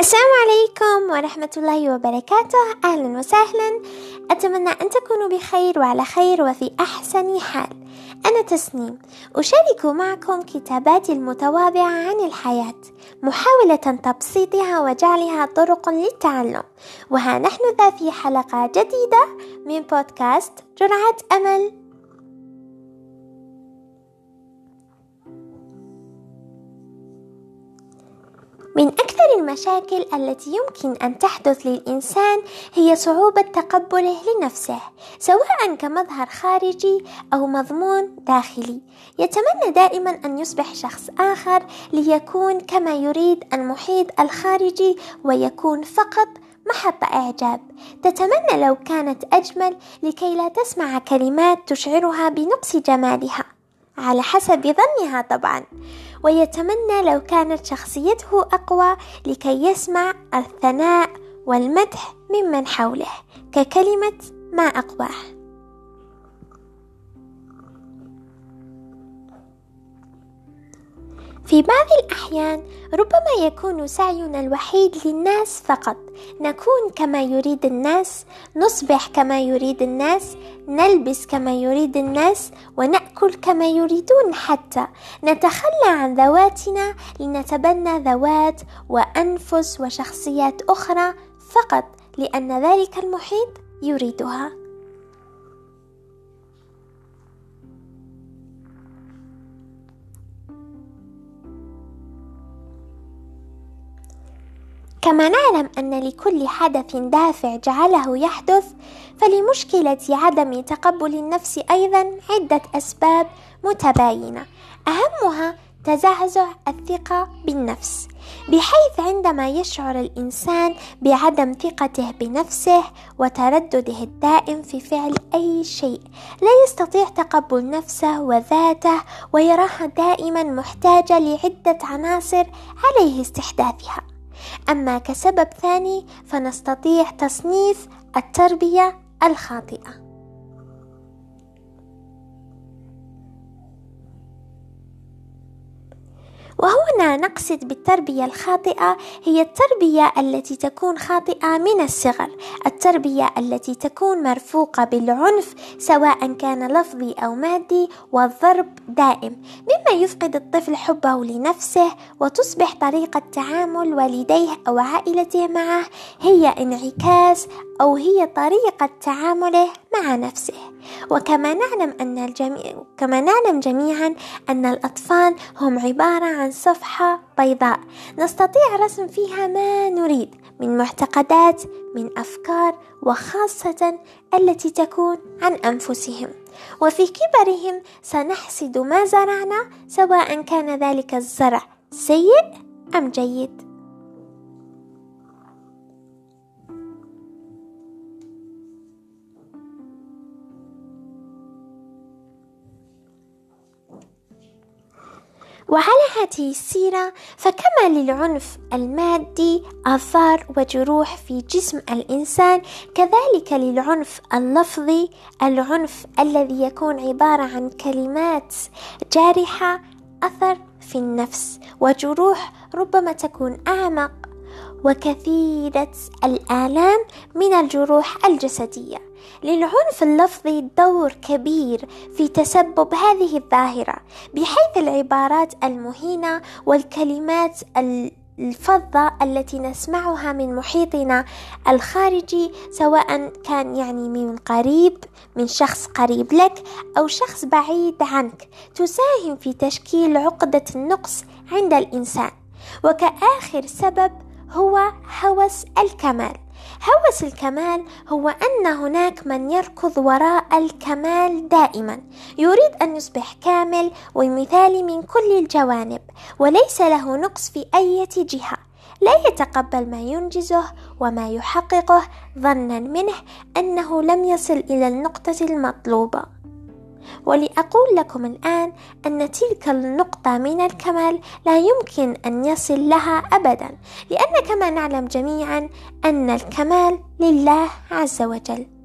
السلام عليكم ورحمة الله وبركاته. أهلا وسهلا. أتمنى أن تكونوا بخير وعلى خير وفي أحسن حال. أنا تسنيم أشارك معكم كتاباتي المتواضعة عن الحياة محاولة تبسيطها وجعلها طرق للتعلم. وها نحن ذا في حلقة جديدة من بودكاست جرعة أمل. من أكثر المشاكل التي يمكن أن تحدث للإنسان هي صعوبة تقبله لنفسه سواء كمظهر خارجي أو مضمون داخلي. يتمنى دائما أن يصبح شخص آخر ليكون كما يريد المحيط الخارجي ويكون فقط محط إعجاب. تتمنى لو كانت أجمل لكي لا تسمع كلمات تشعرها بنقص جمالها. على حسب ظنها طبعا. ويتمنى لو كانت شخصيته أقوى لكي يسمع الثناء والمدح ممن حوله ككلمة ما أقواه. في بعض الأحيان ربما يكون سعينا الوحيد للناس فقط. نكون كما يريد الناس نصبح كما يريد الناس نلبس كما يريد الناس ونأكل كما يريدون حتى. نتخلى عن ذواتنا لنتبنى ذوات وأنفس وشخصيات أخرى فقط لأن ذلك المحيط يريدها. كما نعلم أن لكل حدث دافع جعله يحدث فلمشكلة عدم تقبل النفس أيضا عدة أسباب متباينة. أهمها تزعزع الثقة بالنفس. بحيث عندما يشعر الإنسان بعدم ثقته بنفسه وتردده الدائم في فعل أي شيء لا يستطيع تقبل نفسه وذاته ويراها دائما محتاجة لعدة عناصر عليه استحداثها. أما كسبب ثاني فنستطيع تصنيف التربية الخاطئة. وهنا نقصد بالتربية الخاطئة هي التربية التي تكون خاطئة من الصغر، التربية التي تكون مرفوقة بالعنف سواء كان لفظي أو مادي والضرب دائم، مما يفقد الطفل حبه لنفسه وتصبح طريقة تعامل والديه أو عائلته معه هي انعكاس أو هي طريقة تعامله مع نفسه. وكما نعلم أن الجميع كما نعلم جميعا أن الأطفال هم عبارة عن صفحة بيضاء. نستطيع رسم فيها ما نريد من معتقدات من أفكار وخاصة التي تكون عن أنفسهم. وفي كبرهم سنحسد ما زرعنا سواء كان ذلك الزرع سيء أم جيد. وعلى هذه السيرة فكما للعنف المادي آثار وجروح في جسم الإنسان كذلك للعنف اللفظي العنف الذي يكون عبارة عن كلمات جارحة أثر في النفس وجروح ربما تكون أعمق وكثيرة الآلام من الجروح الجسدية. للعنف اللفظي دور كبير في تسبب هذه الظاهرة بحيث العبارات المهينة والكلمات الفظة التي نسمعها من محيطنا الخارجي سواء كان يعني من قريب من شخص قريب لك أو شخص بعيد عنك تساهم في تشكيل عقدة النقص عند الإنسان. وكآخر سبب هو هوس الكمال. هوس الكمال هو أن هناك من يركض وراء الكمال دائما. يريد أن يصبح كامل ومثالي من كل الجوانب وليس له نقص في أي جهة. لا يتقبل ما ينجزه وما يحققه ظنا منه أنه لم يصل إلى النقطة المطلوبة. ولأقول لكم الآن أن تلك النقطة من الكمال لا يمكن أن يصل لها أبدا لأن كما نعلم جميعا أن الكمال لله عز وجل.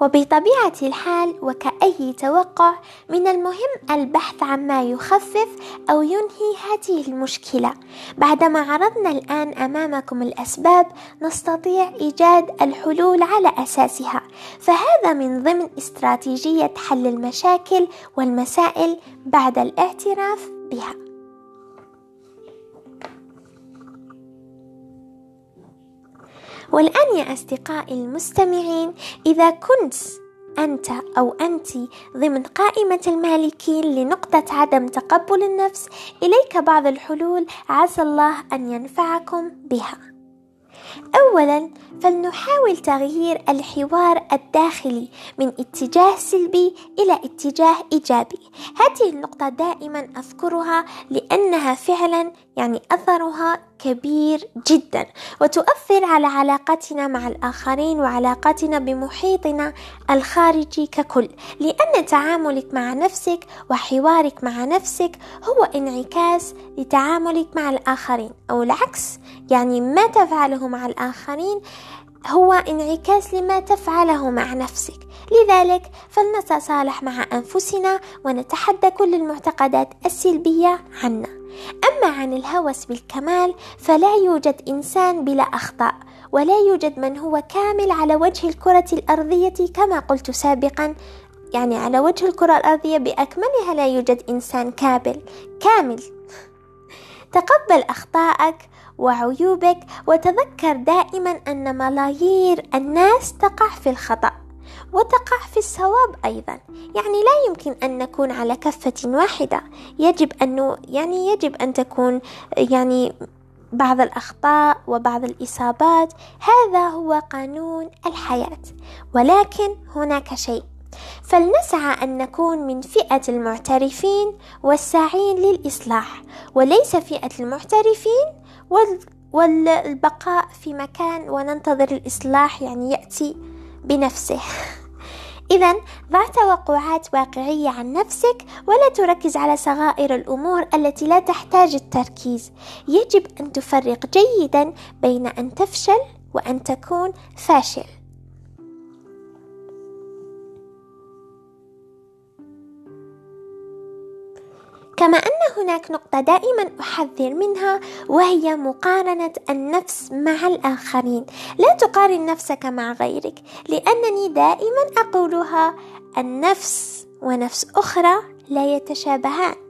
وبطبيعة الحال وكأي توقع من المهم البحث عن ما يخفف أو ينهي هذه المشكلة. بعدما عرضنا الآن أمامكم الأسباب نستطيع إيجاد الحلول على أساسها. فهذا من ضمن استراتيجية حل المشاكل والمسائل بعد الاعتراف بها. والآن يا أصدقائي المستمعين إذا كنت أنت أو أنت ضمن قائمة المالكين لنقطة عدم تقبل النفس إليك بعض الحلول عسى الله أن ينفعكم بها. أولا فلنحاول تغيير الحوار الداخلي من اتجاه سلبي إلى اتجاه إيجابي. هذه النقطة دائما أذكرها لأنها فعلا يعني أثرها كبير جدا وتؤثر على علاقتنا مع الآخرين وعلاقتنا بمحيطنا الخارجي ككل لأن تعاملك مع نفسك وحوارك مع نفسك هو انعكاس لتعاملك مع الآخرين أو العكس يعني ما تفعله مع الآخرين هو انعكاس لما تفعله مع نفسك. لذلك فلنتصالح مع أنفسنا ونتحدى كل المعتقدات السلبية عنا. أما عن الهوس بالكمال فلا يوجد إنسان بلا أخطاء. ولا يوجد من هو كامل على وجه الكرة الأرضية كما قلت سابقا. يعني على وجه الكرة الأرضية بأكملها لا يوجد إنسان كامل كامل. تقبل أخطائك وعيوبك وتذكر دائما أن ملايير الناس تقع في الخطأ وتقع في الصواب أيضا. يعني لا يمكن أن نكون على كفة واحدة. يجب أن يعني يجب أن تكون يعني بعض الأخطاء وبعض الإصابات هذا هو قانون الحياة. ولكن هناك شيء. فلنسعى أن نكون من فئة المعترفين والساعين للإصلاح. وليس فئة المعترفين والبقاء في مكان وننتظر الإصلاح يعني يأتي بنفسه. إذا ضع توقعات واقعية عن نفسك ولا تركز على صغائر الأمور التي لا تحتاج التركيز. يجب أن تفرق جيدا بين أن تفشل وأن تكون فاشل. كما أن هناك نقطة دائما أحذر منها وهي مقارنة النفس مع الآخرين. لا تقارن نفسك مع غيرك لأنني دائما أقولها النفس ونفس أخرى لا يتشابهان.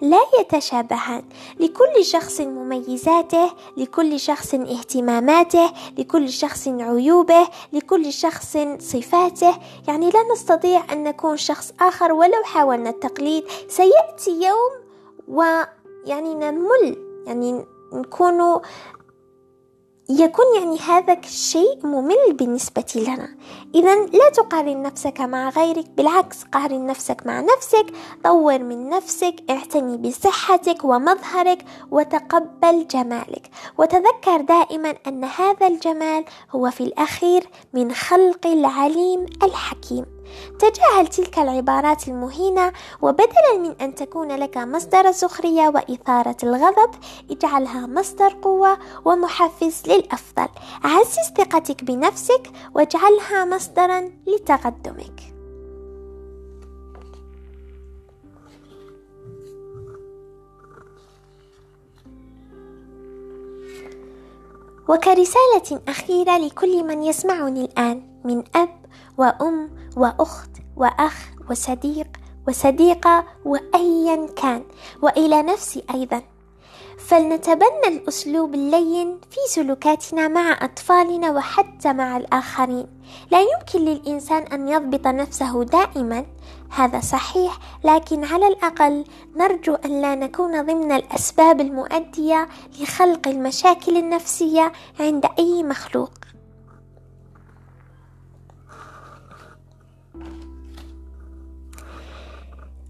لا يتشابهان. لكل شخص مميزاته لكل شخص اهتماماته لكل شخص عيوبه لكل شخص صفاته. يعني لا نستطيع أن نكون شخص آخر ولو حاولنا التقليد. سيأتي يوم ويعني نمل. يعني نكون يكون يعني هذا الشيء ممل بالنسبة لنا. إذا لا تقارن نفسك مع غيرك بالعكس قارن نفسك مع نفسك طور من نفسك اعتني بصحتك ومظهرك وتقبل جمالك. وتذكر دائما أن هذا الجمال هو في الأخير من خلق العليم الحكيم. تجاهل تلك العبارات المهينة وبدلا من أن تكون لك مصدر سخرية وإثارة الغضب اجعلها مصدر قوة ومحفز للأفضل. عزز ثقتك بنفسك واجعلها مصدرا لتقدمك. وكرسالة أخيرة لكل من يسمعني الآن من أب وأم وأخت وأخ وصديق وصديقة وأيا كان وإلى نفسي أيضا. فلنتبنى الأسلوب اللين في سلوكاتنا مع أطفالنا وحتى مع الآخرين. لا يمكن للإنسان أن يضبط نفسه دائما هذا صحيح لكن على الأقل نرجو أن لا نكون ضمن الأسباب المؤدية لخلق المشاكل النفسية عند أي مخلوق.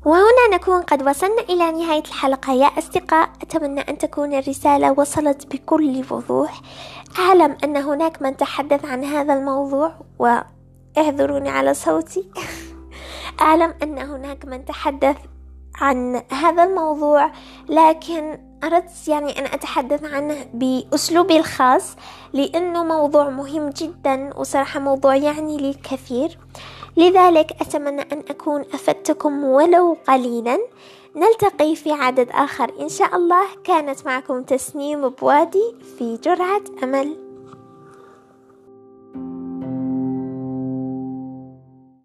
وهنا نكون قد وصلنا إلى نهاية الحلقة. يا أصدقاء أتمنى أن تكون الرسالة وصلت بكل وضوح. أعلم أن هناك من تحدث عن هذا الموضوع واعذروني على صوتي. أعلم أن هناك من تحدث عن هذا الموضوع لكن أردت يعني أن أتحدث عنه بأسلوبي الخاص لأنه موضوع مهم جدا وصراحة موضوع يعني لي الكثير. لذلك أتمنى أن أكون أفدتكم ولو قليلا. نلتقي في عدد آخر إن شاء الله. كانت معكم تسنيم بوادي في جرعة أمل.